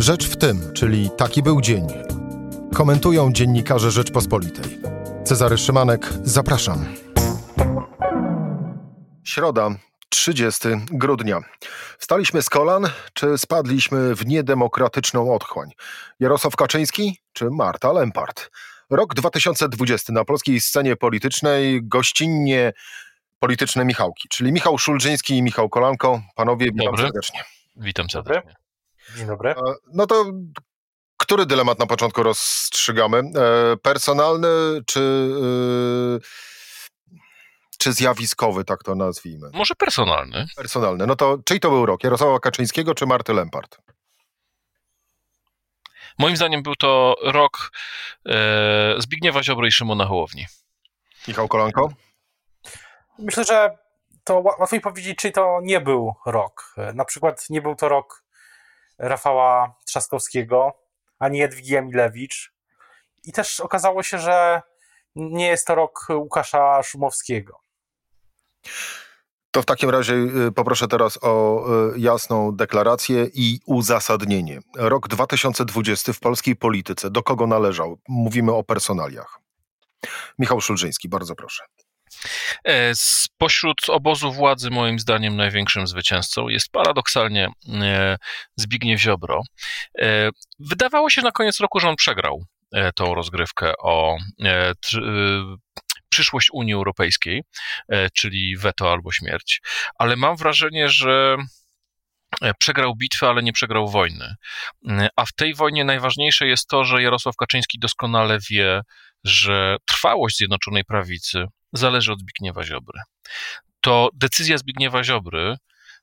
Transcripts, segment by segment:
Rzecz w tym, czyli taki był dzień. Komentują dziennikarze Rzeczpospolitej. Cezary Szymanek, zapraszam. Środa, 30 grudnia. Wstaliśmy z kolan, czy spadliśmy w niedemokratyczną otchłań? Jarosław Kaczyński czy Marta Lempart? Rok 2020 na polskiej scenie politycznej gościnnie polityczne Michałki, czyli Michał Szulżyński i Michał Kolanko. Panowie, witam Dobry. serdecznie. Witam serdecznie. Dzień dobry. E, No to który dylemat na początku rozstrzygamy? E, Personalny czy, e, czy zjawiskowy, tak to nazwijmy? Może personalny. Personalny. No to czyj to był rok? Jarosława Kaczyńskiego czy Marty Lempart? Moim zdaniem był to rok e, Zbigniewa Ziobry i Szymona Hołowni. Michał Kolanko? Myślę, że to ła- łatwo mi powiedzieć, czy to nie był rok. Na przykład nie był to rok Rafała Trzaskowskiego, ani Jadwigi Emilewicz. I też okazało się, że nie jest to rok Łukasza Szumowskiego. To w takim razie y, poproszę teraz o y, jasną deklarację i uzasadnienie. Rok 2020 w polskiej polityce. Do kogo należał? Mówimy o personaliach. Michał Szulżyński, bardzo proszę. E, Spośród obozu władzy, moim zdaniem, największym zwycięzcą jest paradoksalnie e, Zbigniew Ziobro. E, Wydawało się na koniec roku, że on przegrał tą rozgrywkę o przyszłość Unii Europejskiej, czyli weto albo śmierć, ale mam wrażenie, że przegrał bitwę, ale nie przegrał wojny. A w tej wojnie najważniejsze jest to, że Jarosław Kaczyński doskonale wie, że trwałość Zjednoczonej Prawicy zależy od Zbigniewa Ziobry. To decyzja Zbigniewa Ziobry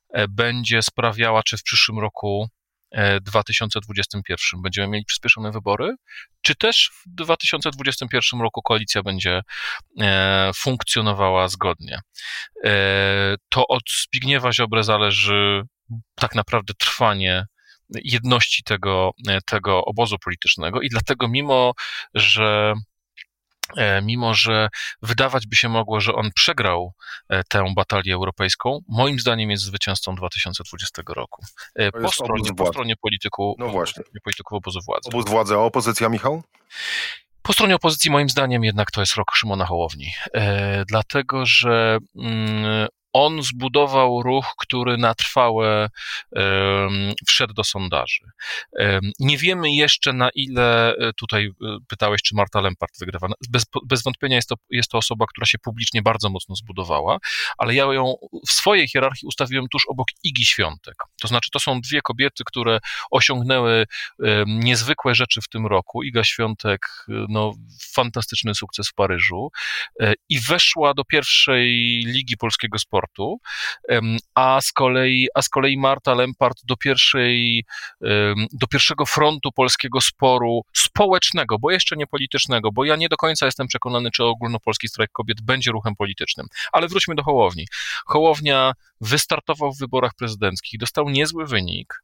e, będzie sprawiała, czy w przyszłym roku e, 2021 będziemy mieli przyspieszone wybory, czy też w 2021 roku koalicja będzie e, funkcjonowała zgodnie. E, To od Zbigniewa Ziobry zależy tak naprawdę trwanie jedności tego, e, tego obozu politycznego i dlatego mimo, że E, mimo że wydawać by się mogło, że on przegrał e, tę batalię europejską, moim zdaniem jest zwycięzcą 2020 roku. E, Po stronie, po stronie polityku, No właśnie. polityków obozu władzy. Obóz władzy, a opozycja, Michał? Po stronie opozycji, moim zdaniem, jednak to jest rok Szymona Hołowni. E, dlatego, że mm, on zbudował ruch, który na trwałe wszedł do sondaży. Nie wiemy jeszcze na ile, e, tutaj e, pytałeś, czy Marta Lempart wygrywa. Bez, bez wątpienia jest to, jest to osoba, która się publicznie bardzo mocno zbudowała, ale ja ją w swojej hierarchii ustawiłem tuż obok Igi Świątek. To znaczy, to są dwie kobiety, które osiągnęły niezwykłe rzeczy w tym roku. Iga Świątek, e, no, fantastyczny sukces w Paryżu i weszła do pierwszej ligi polskiego sportu, em, a z kolei, a z kolei Marta Lempart do pierwszej, do pierwszego frontu polskiego sporu społecznego, bo jeszcze nie politycznego, bo ja nie do końca jestem przekonany, czy ogólnopolski strajk kobiet będzie ruchem politycznym. Ale wróćmy do Hołowni. Hołownia wystartował w wyborach prezydenckich, dostał niezły wynik.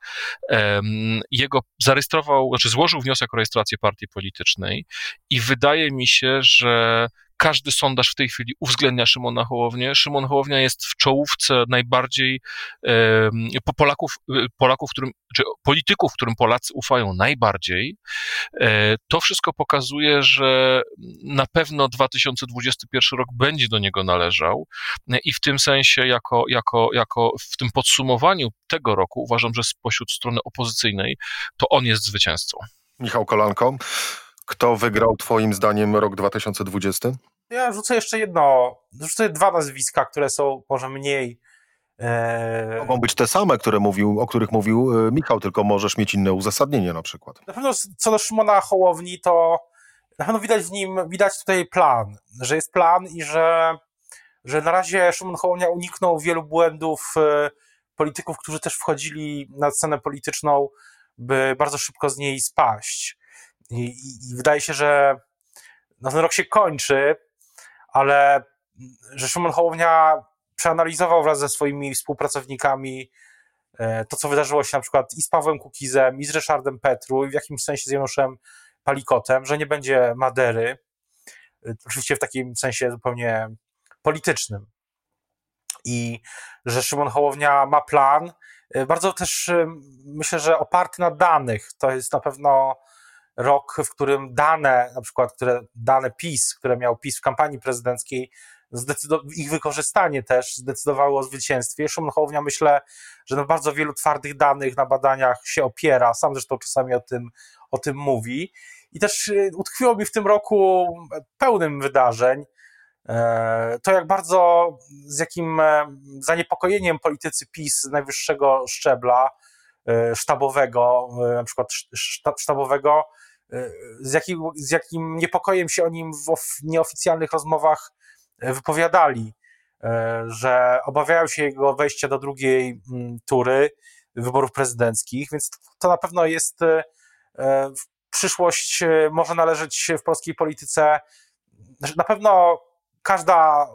Jego zarejestrował, znaczy złożył wniosek o rejestrację partii politycznej i wydaje mi się, że każdy sondaż w tej chwili uwzględnia Szymona Hołownię. Szymon Hołownia jest w czołówce najbardziej po Polaków, y, Polaków, którym, czy polityków, którym Polacy ufają najbardziej. E, To wszystko pokazuje, że na pewno 2021 rok będzie do niego należał E, i w tym sensie, jako, jako, jako w tym podsumowaniu tego roku, uważam, że spośród strony opozycyjnej to on jest zwycięzcą. Michał Kolanko. Kto wygrał twoim zdaniem rok 2020? Ja rzucę jeszcze jedno, rzucę dwa nazwiska, które są może mniej. E, Mogą być te same, które mówił, o których mówił y, Michał, tylko możesz mieć inne uzasadnienie na przykład. Na pewno co do Szymona Hołowni, to na pewno widać w nim, widać tutaj plan, że jest plan i że, że na razie Szymon Hołownia uniknął wielu błędów e, polityków, którzy też wchodzili na scenę polityczną, by bardzo szybko z niej spaść. I, i, i wydaje się, że no, ten rok się kończy, ale że Szymon Hołownia przeanalizował wraz ze swoimi współpracownikami e, to, co wydarzyło się na przykład i z Pawłem Kukizem, i z Ryszardem Petru, i w jakimś sensie z Januszem Palikotem, że nie będzie Madery, e, oczywiście w takim sensie zupełnie politycznym. I że Szymon Hołownia ma plan bardzo też myślę, że oparty na danych. To jest na pewno rok, w którym dane, na przykład które, dane PiS, które miał PiS w kampanii prezydenckiej, ich wykorzystanie też zdecydowało o zwycięstwie. Szymon Hołownia myślę, że na bardzo wielu twardych danych, na badaniach się opiera, sam zresztą czasami o tym, o tym mówi. I też y, utkwiło mi w tym roku pełnym wydarzeń e, to, jak bardzo, z jakim e, zaniepokojeniem politycy PiS z najwyższego szczebla, e, sztabowego, na przykład sztabowego, z jakim, z jakim niepokojem się o nim w nieoficjalnych rozmowach wypowiadali, że obawiają się jego wejścia do drugiej mm, tury wyborów prezydenckich, więc to na pewno jest przyszłość e, może należeć w polskiej polityce. Znaczy, na pewno każda,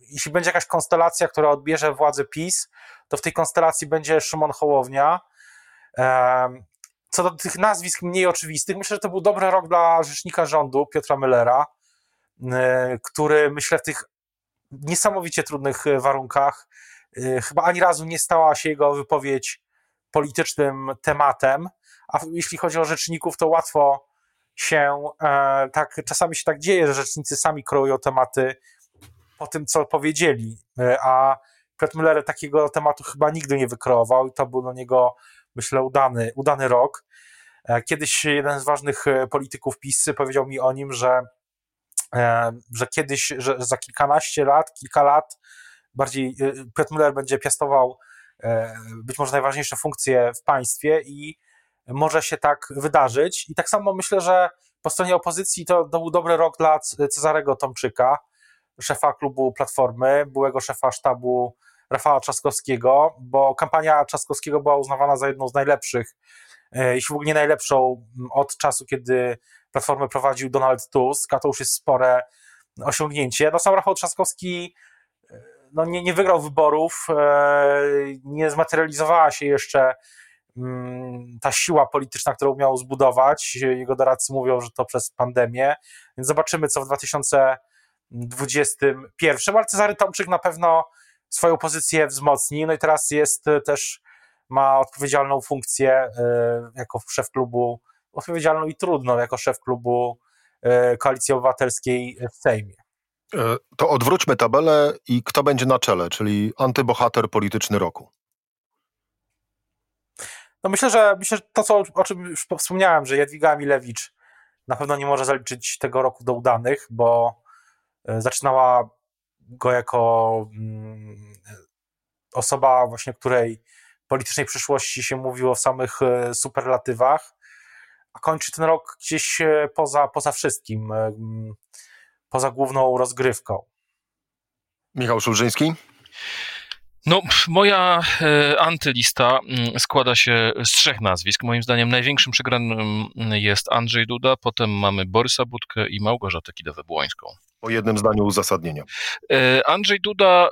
jeśli będzie jakaś konstelacja, która odbierze władzę PiS, to w tej konstelacji będzie Szymon Hołownia. Co do tych nazwisk mniej oczywistych, myślę, że to był dobry rok dla rzecznika rządu Piotra Müllera, e, który myślę w tych niesamowicie trudnych warunkach e, chyba ani razu nie stała się jego wypowiedź politycznym tematem a jeśli chodzi o rzeczników, to łatwo się e, tak, czasami się tak dzieje, że rzecznicy sami kreują tematy po tym, co powiedzieli, e, a Piotr Müller takiego tematu chyba nigdy nie wykreował i to był dla niego, myślę, udany, udany rok. E, kiedyś jeden z ważnych polityków PiS powiedział mi o nim, że, że kiedyś, że za kilkanaście lat, kilka lat bardziej Piotr Müller będzie piastował być może najważniejsze funkcje w państwie i może się tak wydarzyć. I tak samo myślę, że po stronie opozycji to, to był dobry rok dla Cezarego Tomczyka, szefa klubu Platformy, byłego szefa sztabu Rafała Trzaskowskiego, bo kampania Trzaskowskiego była uznawana za jedną z najlepszych, e, jeśli w ogóle nie najlepszą od czasu, kiedy Platformę prowadził Donald Tusk, a to już jest spore osiągnięcie. No sam Rafał Trzaskowski e, no nie, nie wygrał wyborów, e, nie zmaterializowała się jeszcze Mm, ta siła polityczna, którą miał zbudować. Jego doradcy mówią, że to przez pandemię, więc zobaczymy, co w 2021. Ale Cezary Tomczyk na pewno swoją pozycję wzmocni. No i teraz jest e, też, ma odpowiedzialną funkcję e, jako szef klubu, odpowiedzialną i trudną jako szef klubu e, Koalicji Obywatelskiej w Sejmie. To odwróćmy tabelę i kto będzie na czele, czyli antybohater polityczny roku. No myślę, że myślę, że to, co, o czym już wspomniałem, że Jadwiga Milewicz na pewno nie może zaliczyć tego roku do udanych, bo e, zaczynała go jako mm, osoba właśnie, której politycznej przyszłości się mówiło w samych e, superlatywach, a kończy ten rok gdzieś e, poza, poza wszystkim, mm, poza główną rozgrywką. Michał Szulżyński? No, moja e, antylista mm, składa się z trzech nazwisk. Moim zdaniem największym przegranym jest Andrzej Duda, potem mamy Borysa Budkę i Małgorzatę Kidawę-Błońską. Po jednym zdaniu uzasadnienia. E, Andrzej Duda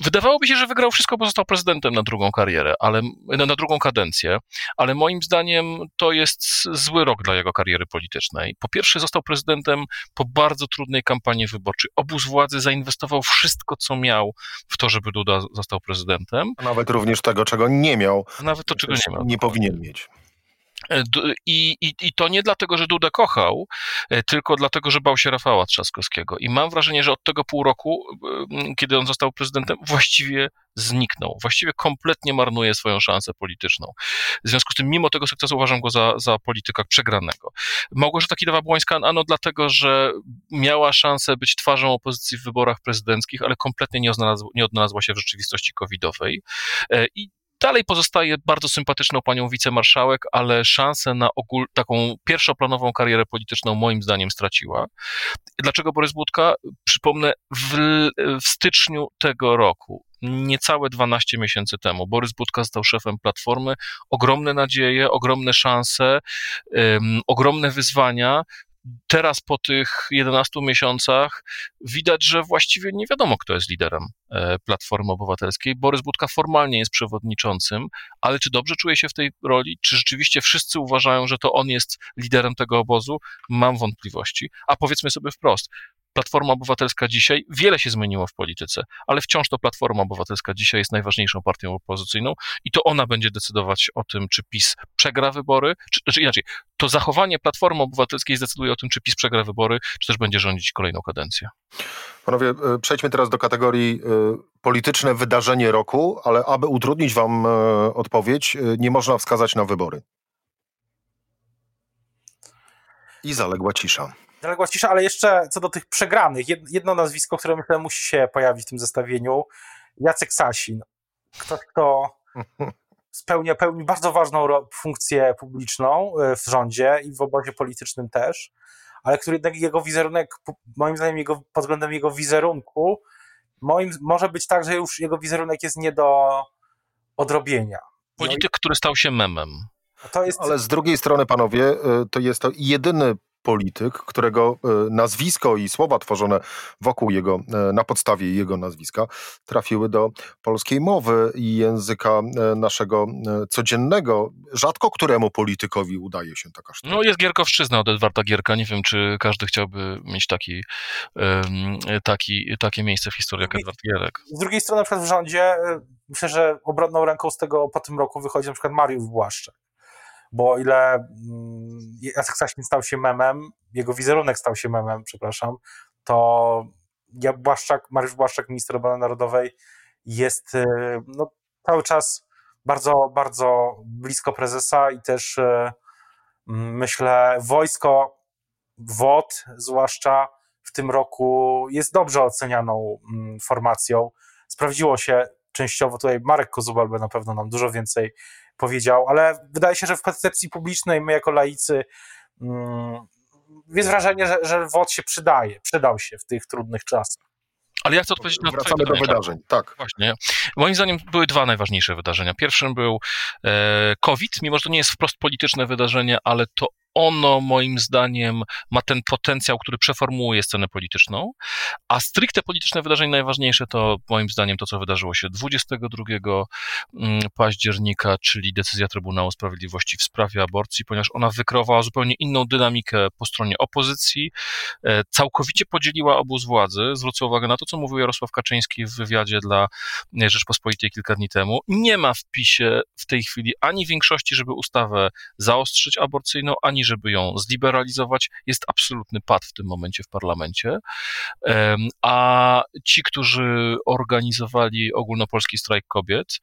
Wydawałoby się, że wygrał wszystko, bo został prezydentem na drugą karierę, ale na, na drugą kadencję, ale moim zdaniem to jest zły rok dla jego kariery politycznej. Po pierwsze, został prezydentem po bardzo trudnej kampanii wyborczej. Obóz władzy zainwestował wszystko, co miał w to, żeby Duda został prezydentem. A nawet również tego, czego nie miał. A nawet to, czego nie miał. Nie powinien mieć. E, I, i, I to nie dlatego, że Duda kochał, e, tylko dlatego, że bał się Rafała Trzaskowskiego. I mam wrażenie, że od tego pół roku, e, kiedy on został prezydentem, właściwie zniknął. Właściwie kompletnie marnuje swoją szansę polityczną. W związku z tym, mimo tego sukcesu, uważam go za, za polityka przegranego. Małgorzata Kidawa-Błońska, ano dlatego, że miała szansę być twarzą opozycji w wyborach prezydenckich, ale kompletnie nie, nie odnalazła się w rzeczywistości covidowej. I Dalej pozostaje bardzo sympatyczną panią wicemarszałek, ale szansę na ogól, taką pierwszoplanową karierę polityczną moim zdaniem straciła. Dlaczego Borys Budka? Przypomnę, w, w styczniu tego roku, niecałe 12 miesięcy temu, Borys Budka został szefem Platformy. Ogromne nadzieje, ogromne szanse, um, ogromne wyzwania teraz po tych 11 miesiącach widać, że właściwie nie wiadomo, kto jest liderem e, Platformy Obywatelskiej. Borys Budka formalnie jest przewodniczącym, ale czy dobrze czuje się w tej roli? Czy rzeczywiście wszyscy uważają, że to on jest liderem tego obozu? Mam wątpliwości. A powiedzmy sobie wprost, Platforma Obywatelska dzisiaj, wiele się zmieniło w polityce, ale wciąż to Platforma Obywatelska dzisiaj jest najważniejszą partią opozycyjną i to ona będzie decydować o tym, czy PiS przegra wybory, czy, czy inaczej, to zachowanie Platformy Obywatelskiej zdecyduje o tym, czy PiS przegra wybory, czy też będzie rządzić kolejną kadencję. Panowie, e, przejdźmy teraz do kategorii e, polityczne wydarzenie roku, ale aby utrudnić wam e, odpowiedź, nie można wskazać na wybory. I zaległa cisza. Zaległa cisza, ale jeszcze co do tych przegranych, jedno nazwisko, które myślę musi się pojawić w tym zestawieniu, Jacek Sasin. Ktoś, kto spełnia, pełni bardzo ważną funkcję publiczną w rządzie i w obozie politycznym też ale który jego wizerunek, moim zdaniem, jego, pod względem jego wizerunku, moim, może być tak, że już jego wizerunek jest nie do odrobienia. Polityk, no i... który stał się memem. Jest... Ale z drugiej strony, panowie, y, to jest to jedyny polityk, którego e, nazwisko i słowa tworzone wokół jego, e, na podstawie jego nazwiska trafiły do polskiej mowy i języka e, naszego codziennego. Rzadko któremu politykowi udaje się taka sztuka. No jest Gierkowszczyzna od Edwarda Gierka. Nie wiem, czy każdy chciałby mieć taki, taki, takie miejsce w historii jak Edward Gierek. Z drugiej strony na przykład w rządzie myślę, że obronną ręką z tego po tym roku wychodzi na przykład Mariusz Błaszczak bo o ile mm, Jacek Sasin stał się memem, jego wizerunek stał się memem, przepraszam, to ja Błaszczak, Mariusz Błaszczak, minister obrony narodowej jest y, no, cały czas bardzo, bardzo blisko prezesa i też y, myślę wojsko, WOT zwłaszcza w tym roku jest dobrze ocenianą mm, formacją. Sprawdziło się częściowo tutaj Marek Kozubal by na pewno nam dużo więcej powiedział, ale wydaje się, że w percepcji publicznej my jako laicy mm, jest wrażenie, że, że WOD się przydaje, przydał się w tych trudnych czasach. Ale ja chcę odpowiedzieć na Wracamy do wydarzeń, tak. Właśnie. Moim zdaniem były dwa najważniejsze wydarzenia. Pierwszym był e, COVID, mimo że to nie jest wprost polityczne wydarzenie, ale to ono moim zdaniem ma ten potencjał, który przeformułuje scenę polityczną, a stricte polityczne wydarzenie najważniejsze to moim zdaniem to, co wydarzyło się 22 mm, października, czyli decyzja Trybunału Sprawiedliwości w sprawie aborcji, ponieważ ona wykreowała zupełnie inną dynamikę po stronie opozycji, e, całkowicie podzieliła obóz władzy. Zwrócę uwagę na to, co mówił Jarosław Kaczyński w wywiadzie dla Rzeczpospolitej kilka dni temu. Nie ma w PiSie w tej chwili ani większości, żeby ustawę zaostrzyć aborcyjną, ani żeby ją zliberalizować. Jest absolutny pad w tym momencie w parlamencie. A ci, którzy organizowali ogólnopolski strajk kobiet,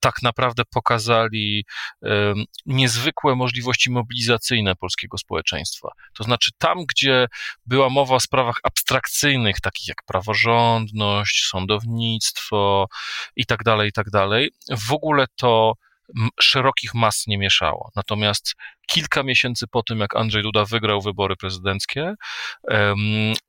tak naprawdę pokazali niezwykłe możliwości mobilizacyjne polskiego społeczeństwa. To znaczy, tam, gdzie była mowa o sprawach abstrakcyjnych, takich jak praworządność, sądownictwo i tak dalej, i tak w ogóle to szerokich mas nie mieszało. Natomiast kilka miesięcy po tym, jak Andrzej Duda wygrał wybory prezydenckie,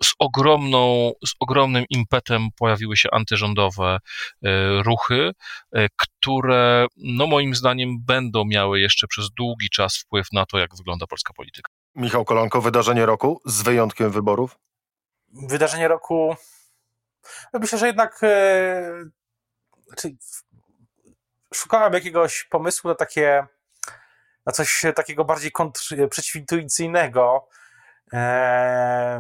z, ogromną, z ogromnym impetem pojawiły się antyrządowe e, ruchy, e, które, no moim zdaniem, będą miały jeszcze przez długi czas wpływ na to, jak wygląda polska polityka. Michał Kolanko, wydarzenie roku z wyjątkiem wyborów? Wydarzenie roku. No myślę, że jednak. E, znaczy szukałem jakiegoś pomysłu na takie, na coś takiego bardziej kontr- przeciwintuicyjnego, e,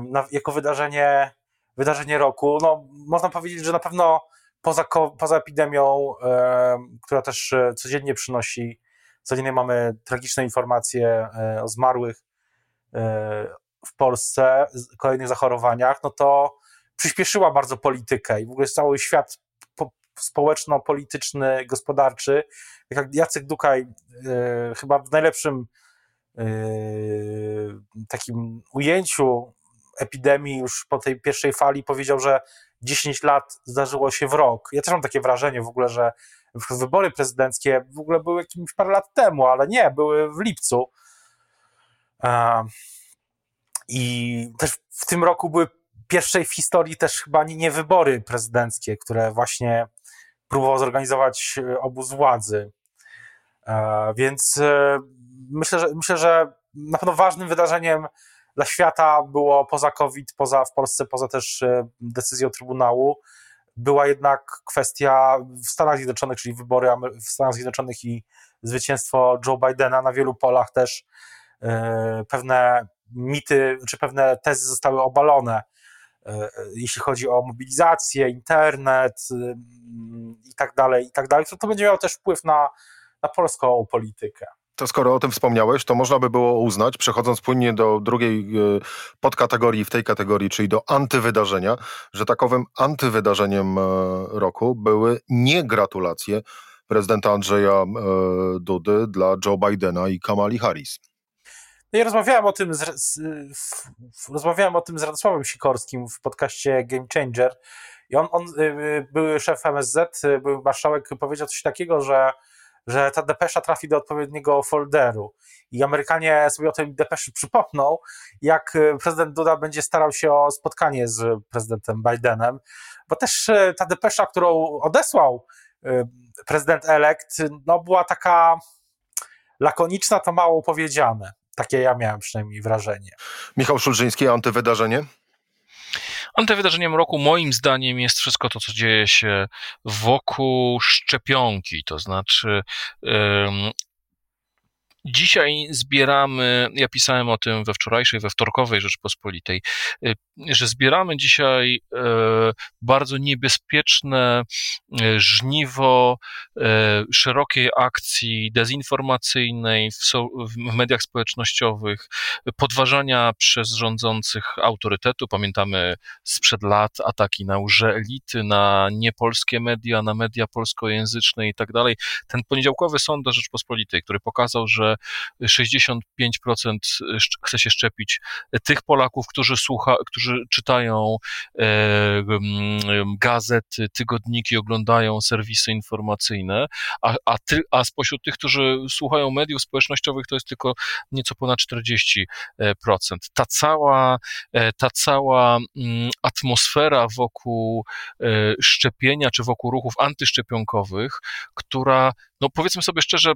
na, jako wydarzenie, wydarzenie roku. No, można powiedzieć, że na pewno poza, poza epidemią, e, która też e, codziennie przynosi, codziennie mamy tragiczne informacje e, o zmarłych e, w Polsce, kolejnych zachorowaniach, no to przyspieszyła bardzo politykę i w ogóle cały świat społeczno-polityczny, gospodarczy. Tak jak Jacek Dukaj e, chyba w najlepszym e, takim ujęciu epidemii już po tej pierwszej fali powiedział, że 10 lat zdarzyło się w rok. Ja też mam takie wrażenie w ogóle, że wybory prezydenckie w ogóle były jakimś parę lat temu, ale nie, były w lipcu. E, I też w tym roku były pierwszej w historii też chyba nie wybory prezydenckie, które właśnie próbował zorganizować e, obóz władzy. E, więc e, myślę, że myślę, że na pewno ważnym wydarzeniem dla świata było poza COVID, poza w Polsce, poza też decyzją Trybunału, była jednak kwestia w Stanach Zjednoczonych, czyli wybory w Stanach Zjednoczonych i zwycięstwo Joe Bidena na wielu polach też pewne mity, czy pewne tezy zostały obalone, jeśli chodzi o mobilizację, internet i tak dalej, i tak dalej, to to będzie miało też wpływ na, na polską politykę. To skoro o tym wspomniałeś, to można by było uznać, przechodząc płynnie do drugiej e, podkategorii w tej kategorii, czyli do antywydarzenia, że takowym antywydarzeniem e, roku były nie gratulacje prezydenta Andrzeja e, Dudy dla Joe Bidena i Kamali Harris. No ja rozmawiałem o tym z, z, rozmawiałem o tym z Radosławem Sikorskim w podcaście Game Changer i on, on były szef MSZ, były marszałek, powiedział coś takiego, że że ta depesza trafi do odpowiedniego folderu. I Amerykanie sobie o tej depeszy przypomną, jak prezydent Duda będzie starał się o spotkanie z prezydentem Bidenem, bo też ta depesza, którą odesłał prezydent elekt, no była taka lakoniczna, to mało powiedziane. Takie ja miałem przynajmniej wrażenie. Michał Szulżyński, antywydarzenie? Antywydarzeniem roku moim zdaniem jest wszystko to, co dzieje się wokół szczepionki, to znaczy Dzisiaj zbieramy, ja pisałem o tym we wczorajszej, we wtorkowej Rzeczpospolitej, y, że zbieramy dzisiaj e, bardzo niebezpieczne e, żniwo szerokiej akcji dezinformacyjnej w, mediach społecznościowych, podważania przez rządzących autorytetu. Pamiętamy sprzed lat ataki na łże elity, na niepolskie media, na media polskojęzyczne i tak dalej. Ten poniedziałkowy sondaż Rzeczpospolitej, który pokazał, że 65% chce się szczepić tych Polaków, którzy, słucha, którzy czytają e, gazety, tygodniki, oglądają serwisy informacyjne, a, a, ty, a spośród tych, którzy słuchają mediów społecznościowych, to jest tylko nieco ponad 40%. Ta cała, e, ta cała mm, atmosfera wokół e, szczepienia, czy wokół ruchów antyszczepionkowych, która, no powiedzmy sobie szczerze,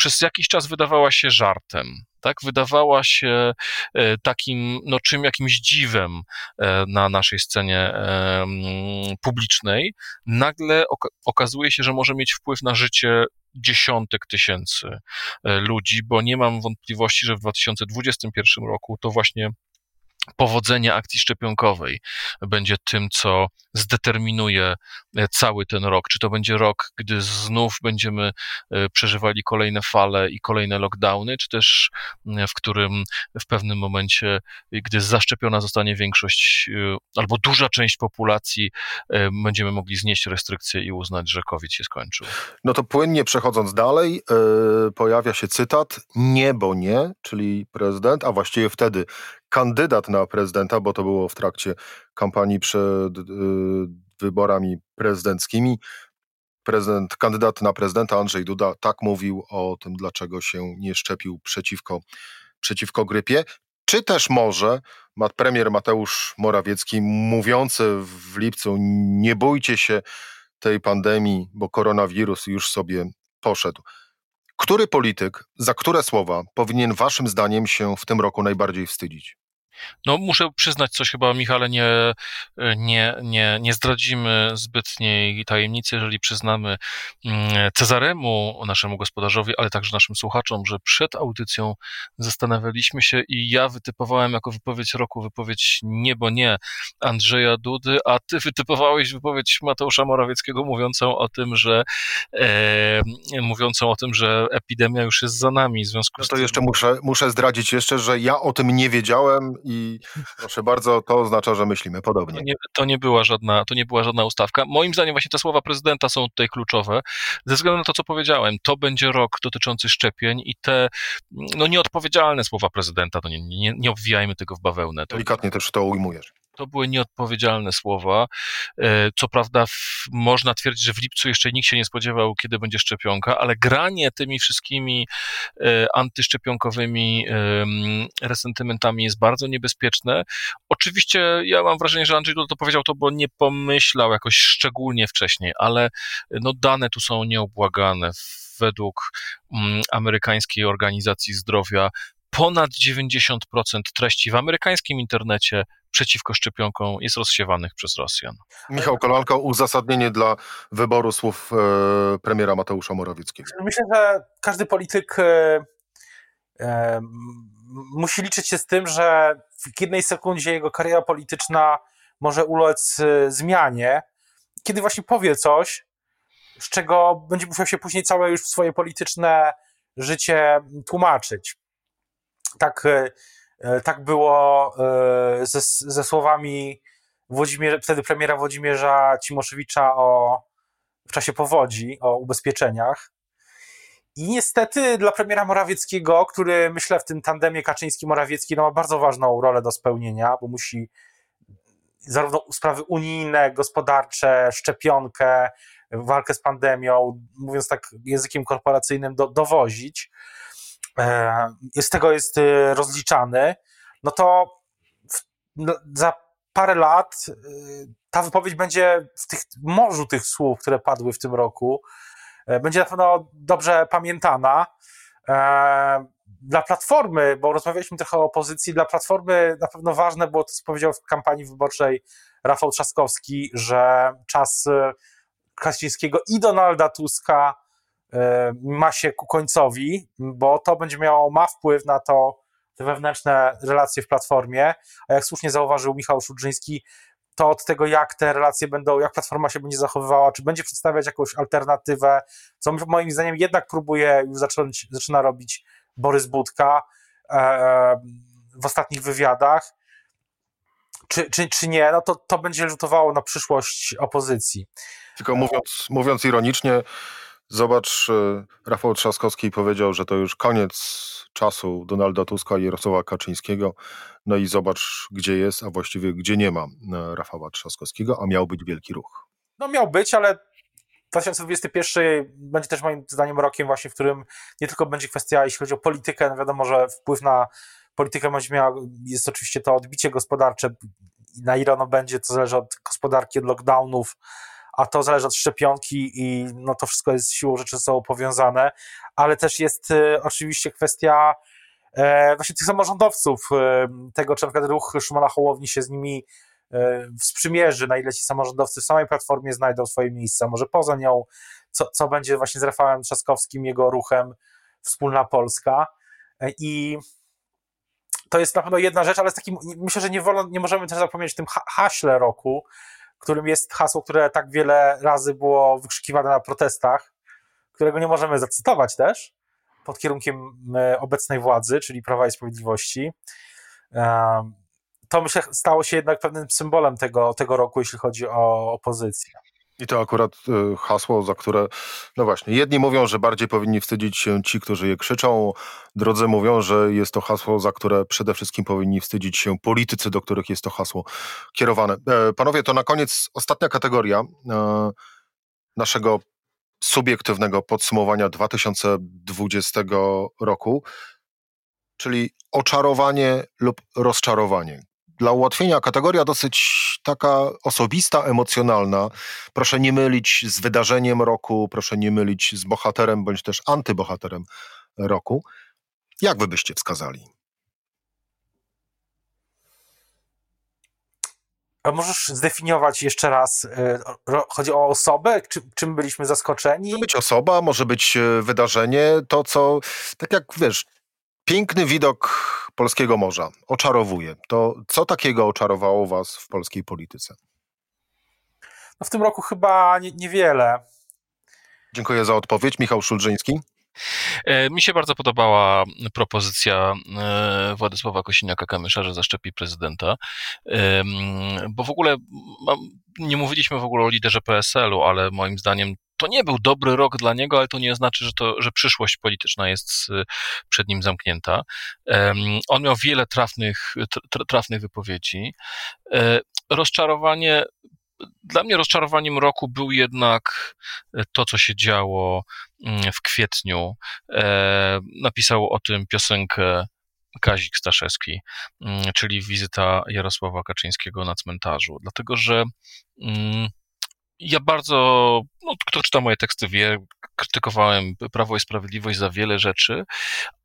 przez jakiś czas wydawała się żartem. Tak, wydawała się e, takim, no czym jakimś dziwem e, na naszej scenie publicznej, nagle okazuje się, że może mieć wpływ na życie dziesiątek tysięcy e, ludzi, bo nie mam wątpliwości, że w 2021 roku to właśnie powodzenie akcji szczepionkowej będzie tym, co zdeterminuje e, cały ten rok. Czy to będzie rok, gdy znów będziemy e, przeżywali kolejne fale i kolejne lockdowny, czy też w którym w pewnym momencie, gdy zaszczepiona zostanie większość e, albo duża część populacji, będziemy mogli znieść restrykcje i uznać, że COVID się skończył. No to płynnie przechodząc dalej, pojawia się cytat nie, bo nie, czyli prezydent, a właściwie wtedy kandydat na prezydenta, bo to było w trakcie kampanii przed y, wyborami prezydenckimi. Prezydent, kandydat na prezydenta Andrzej Duda tak mówił o tym, dlaczego się nie szczepił przeciwko, przeciwko grypie. Czy też może premier Mateusz Morawiecki, mówiący w lipcu: Nie bójcie się tej pandemii, bo koronawirus już sobie poszedł. Który polityk, za które słowa powinien Waszym zdaniem się w tym roku najbardziej wstydzić? No, muszę przyznać coś chyba, Michale, nie, nie, nie, nie zdradzimy zbytniej tajemnicy, jeżeli przyznamy mm, Cezaremu, naszemu gospodarzowi, ale także naszym słuchaczom, że przed audycją zastanawialiśmy się i ja wytypowałem jako wypowiedź roku wypowiedź nie, bo nie Andrzeja Dudy, a ty wytypowałeś wypowiedź Mateusza Morawieckiego mówiącą o tym, że e, mówiącą o tym, że epidemia już jest za nami. W związku no to jeszcze muszę, muszę zdradzić jeszcze, że ja o tym nie wiedziałem i proszę bardzo, to oznacza, że myślimy podobnie. To nie, to nie, była, żadna, to nie była żadna ustawka. Moim zdaniem właśnie te słowa prezydenta są tutaj kluczowe, ze względu na to, co powiedziałem. To będzie rok dotyczący szczepień i te no, nieodpowiedzialne słowa prezydenta, to nie, nie, nie obwijajmy tego w bawełnę. To... Delikatnie też to ujmujesz to były nieodpowiedzialne słowa. E, co prawda, w, można twierdzić, że w lipcu jeszcze nikt się nie spodziewał, kiedy będzie szczepionka, ale granie tymi wszystkimi e, antyszczepionkowymi resentymentami jest bardzo niebezpieczne. Oczywiście ja mam wrażenie, że Andrzej to powiedział to, bo nie pomyślał jakoś szczególnie wcześniej, ale no, dane tu są nieobłagane według mm, amerykańskiej organizacji zdrowia ponad 90% treści w amerykańskim internecie przeciwko szczepionkom jest rozsiewanych przez Rosjan. Michał Kolanko, uzasadnienie dla wyboru słów e, premiera Mateusza Morawieckiego. Myślę, że każdy polityk e, e, musi liczyć się z tym, że w jednej sekundzie jego kariera polityczna może ulec zmianie, kiedy właśnie powie coś, z czego będzie musiał się później całe już swoje polityczne życie tłumaczyć. Tak, tak było ze, ze słowami Włodzimierza, wtedy premiera Włodzimierza Cimoszewicza o, w czasie powodzi, o ubezpieczeniach. I niestety dla premiera Morawieckiego, który myślę w tym tandemie Kaczyński-Morawiecki no, ma bardzo ważną rolę do spełnienia, bo musi zarówno sprawy unijne, gospodarcze, szczepionkę, walkę z pandemią, mówiąc tak językiem korporacyjnym, do, dowozić. E, z tego jest e, rozliczany. No to w, no, za parę lat e, ta wypowiedź będzie w tych morzu tych słów, które padły w tym roku, będzie na pewno dobrze pamiętana dla Platformy, bo rozmawialiśmy trochę o opozycji, dla Platformy na pewno ważne było to, co powiedział w kampanii wyborczej Rafał Trzaskowski, że czas Kaczyńskiego i Donalda Tuska ma się ku końcowi, bo to będzie miało, ma wpływ na to, te wewnętrzne relacje w Platformie, a jak słusznie zauważył Michał Szudrzyński, to od tego, jak te relacje będą, jak Platforma się będzie zachowywała, czy będzie przedstawiać jakąś alternatywę, co moim zdaniem jednak próbuje już zacząć, zaczyna robić Borys Budka e, e, w ostatnich wywiadach, czy, czy, czy nie, no to, to będzie rzutowało na przyszłość opozycji. Tylko mówiąc, mówiąc ironicznie, zobacz, e, Rafał Trzaskowski powiedział, że to już koniec czasu Donalda Tuska i Jarosława Kaczyńskiego. No i zobacz, gdzie jest, a właściwie gdzie nie ma Rafała Trzaskowskiego, a miał być wielki ruch. No miał być, ale 2021 będzie też moim zdaniem rokiem właśnie, w którym nie tylko będzie kwestia, jeśli chodzi o politykę, no wiadomo, że wpływ na politykę będzie miała, jest oczywiście to odbicie gospodarcze, na ile ono będzie, to zależy od gospodarki, od lockdownów, a to zależy od szczepionki i no to wszystko jest siłą rzeczy ze sobą powiązane, ale też jest y, oczywiście kwestia e, właśnie tych samorządowców, y, tego, czy na przykład ruch Szymona Hołowni się z nimi E, sprzymierzy, na ile ci samorządowcy w samej platformie znajdą swoje miejsca, może poza nią, co, co będzie właśnie z Rafałem Trzaskowskim, jego ruchem Wspólna Polska. E, I to jest na pewno jedna rzecz, ale z takim, myślę, że nie, wolno, nie możemy też zapomnieć o tym haśle roku, którym jest hasło, które tak wiele razy było wykrzykiwane na protestach, którego nie możemy zacytować też, pod kierunkiem e, obecnej władzy, czyli Prawa i Sprawiedliwości to myślę stało się jednak pewnym symbolem tego, tego roku, jeśli chodzi o opozycję. I to akurat y, hasło, za które, no właśnie, jedni mówią, że bardziej powinni wstydzić się ci, którzy je krzyczą, drudzy mówią, że jest to hasło, za które przede wszystkim powinni wstydzić się politycy, do których jest to hasło kierowane. E, panowie, to na koniec ostatnia kategoria e, naszego subiektywnego podsumowania 2020 roku, czyli oczarowanie lub rozczarowanie dla ułatwienia kategoria dosyć taka osobista, emocjonalna. Proszę nie mylić z wydarzeniem roku, proszę nie mylić z bohaterem bądź też antybohaterem roku. Jak wy byście wskazali? A możesz zdefiniować jeszcze raz, y, chodzi o osobę? czym byliśmy zaskoczeni? Może być osoba, może być y, wydarzenie, to co, tak jak wiesz, Piękny widok polskiego morza oczarowuje. To co takiego oczarowało Was w polskiej polityce? No w tym roku chyba nie, niewiele. Dziękuję za odpowiedź. Michał Szulżyński. E, mi się bardzo podobała propozycja e, Władysława Kosiniaka-Kamysza, że zaszczepi prezydenta, bo w ogóle nie mówiliśmy w ogóle o liderze PSL-u, ale moim zdaniem to nie był dobry rok dla niego, ale to nie znaczy, że, to, że przyszłość polityczna jest przed nim zamknięta. On miał wiele trafnych, trafnych wypowiedzi. E, rozczarowanie dla mnie rozczarowaniem roku był jednak to, co się działo w kwietniu. E, napisał o tym piosenkę Kazik Staszewski, mm, czyli wizyta Jarosława Kaczyńskiego na cmentarzu. Dlatego, że mm, ja bardzo, no, kto czyta moje teksty wie, krytykowałem Prawo i Sprawiedliwość za wiele rzeczy,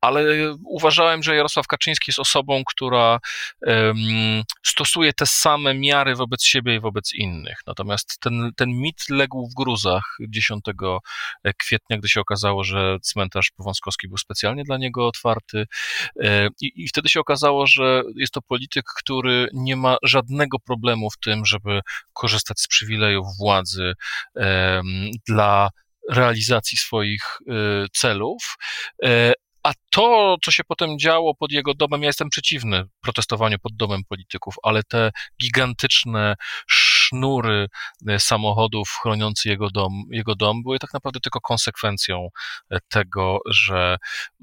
ale uważałem, że Jarosław Kaczyński jest osobą, która stosuje te same miary wobec siebie i wobec innych. Natomiast ten, ten mit legł w gruzach 10 kwietnia, gdy się okazało, że cmentarz Powązkowski był specjalnie dla niego otwarty. E, I, I wtedy się okazało, że jest to polityk, który nie ma żadnego problemu w tym, żeby korzystać z przywilejów władzy dla realizacji swoich e, celów, e, a to, co się potem działo pod jego domem, ja jestem przeciwny protestowaniu pod domem polityków, ale te gigantyczne sznury e, samochodów chroniący jego dom, jego dom były tak naprawdę tylko konsekwencją e, tego, że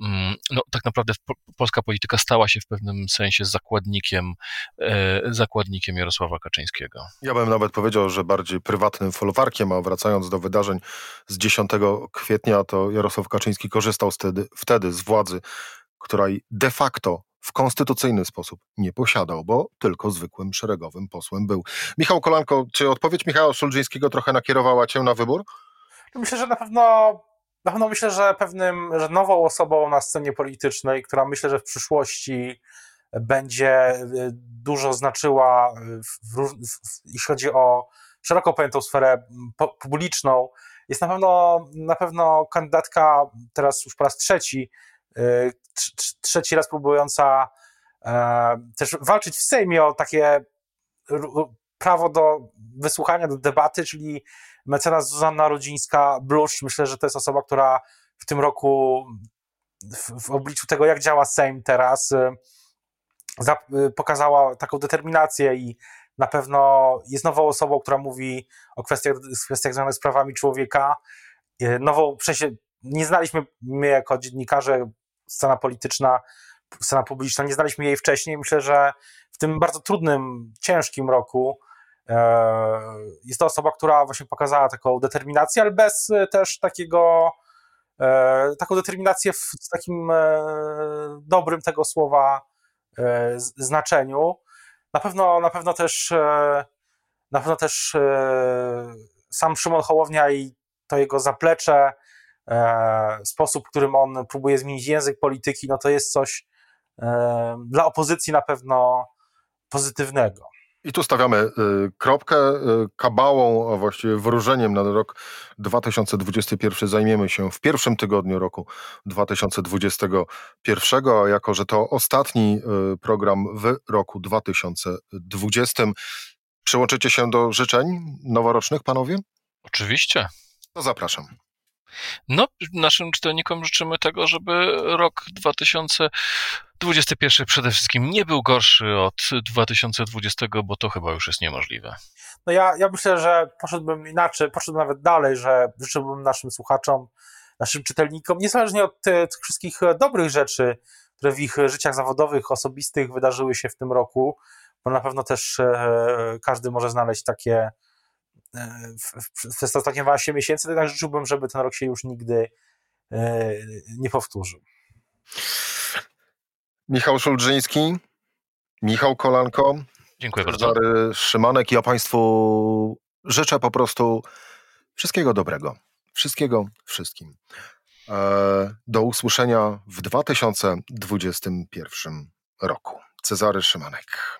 mm, no, tak naprawdę polska polityka stała się w pewnym sensie zakładnikiem, e, zakładnikiem Jarosława Kaczyńskiego. Ja bym nawet powiedział, że bardziej prywatnym folwarkiem, a wracając do wydarzeń z 10 kwietnia, to Jarosław Kaczyński korzystał wtedy, wtedy z władzy, której de facto w konstytucyjny sposób nie posiadał, bo tylko zwykłym szeregowym posłem był. Michał Kolanko, czy odpowiedź Michała Szulżyńskiego trochę nakierowała cię na wybór? Myślę, że na pewno, na pewno myślę, że pewnym, że nową osobą na scenie politycznej, która myślę, że w przyszłości będzie y, dużo znaczyła, w, w, w, jeśli chodzi o szeroko pojętą sferę publiczną, jest na pewno, na pewno kandydatka teraz już po raz trzeci trzeci raz próbująca e, też walczyć w Sejmie o takie prawo do wysłuchania, do debaty, czyli mecenas Zuzanna Rudzińska-Bluszcz. Myślę, że to jest osoba, która w tym roku w, w obliczu tego, jak działa Sejm teraz, y, y, pokazała taką determinację i na pewno jest nową osobą, która mówi o kwestiach, kwestiach związanych z prawami człowieka. Nową, nie znaliśmy my jako dziennikarze scena polityczna, scena publiczna, nie znaliśmy jej wcześniej. Myślę, że w tym bardzo trudnym, ciężkim roku e, jest to osoba, która właśnie pokazała taką determinację, ale bez też takiego e, taką determinację w takim e, dobrym tego słowa znaczeniu. Na pewno, na pewno też na pewno też sam Szymon Hołownia i to jego zaplecze E, sposób, którym on próbuje zmienić język polityki, no to jest coś e, dla opozycji na pewno pozytywnego. I tu stawiamy y, kropkę. Kabałą, a właściwie wróżeniem na rok 2021 zajmiemy się w pierwszym tygodniu roku 2021, a jako, że to ostatni program w roku 2020, przyłączycie się do życzeń noworocznych, panowie? Oczywiście. To zapraszam. No, naszym czytelnikom życzymy tego, żeby rok 2021 przede wszystkim nie był gorszy od 2020, bo to chyba już jest niemożliwe. No ja, ja myślę, że poszedłbym inaczej, poszedłbym nawet dalej, że życzyłbym naszym słuchaczom, naszym czytelnikom, niezależnie od tych, tych wszystkich dobrych rzeczy, które w ich życiach zawodowych, osobistych wydarzyły się w tym roku, bo na pewno też e, każdy może znaleźć takie przez ostatnie 12 miesięcy, to tak życzyłbym, żeby ten rok się już nigdy e, nie powtórzył. Michał Szulżyński, Michał Kolanko, Dziękuję bardzo. Szymanek. Ja Państwu życzę po prostu wszystkiego dobrego. Wszystkiego wszystkim. E, do usłyszenia w 2021 roku. Cezary Szymanek.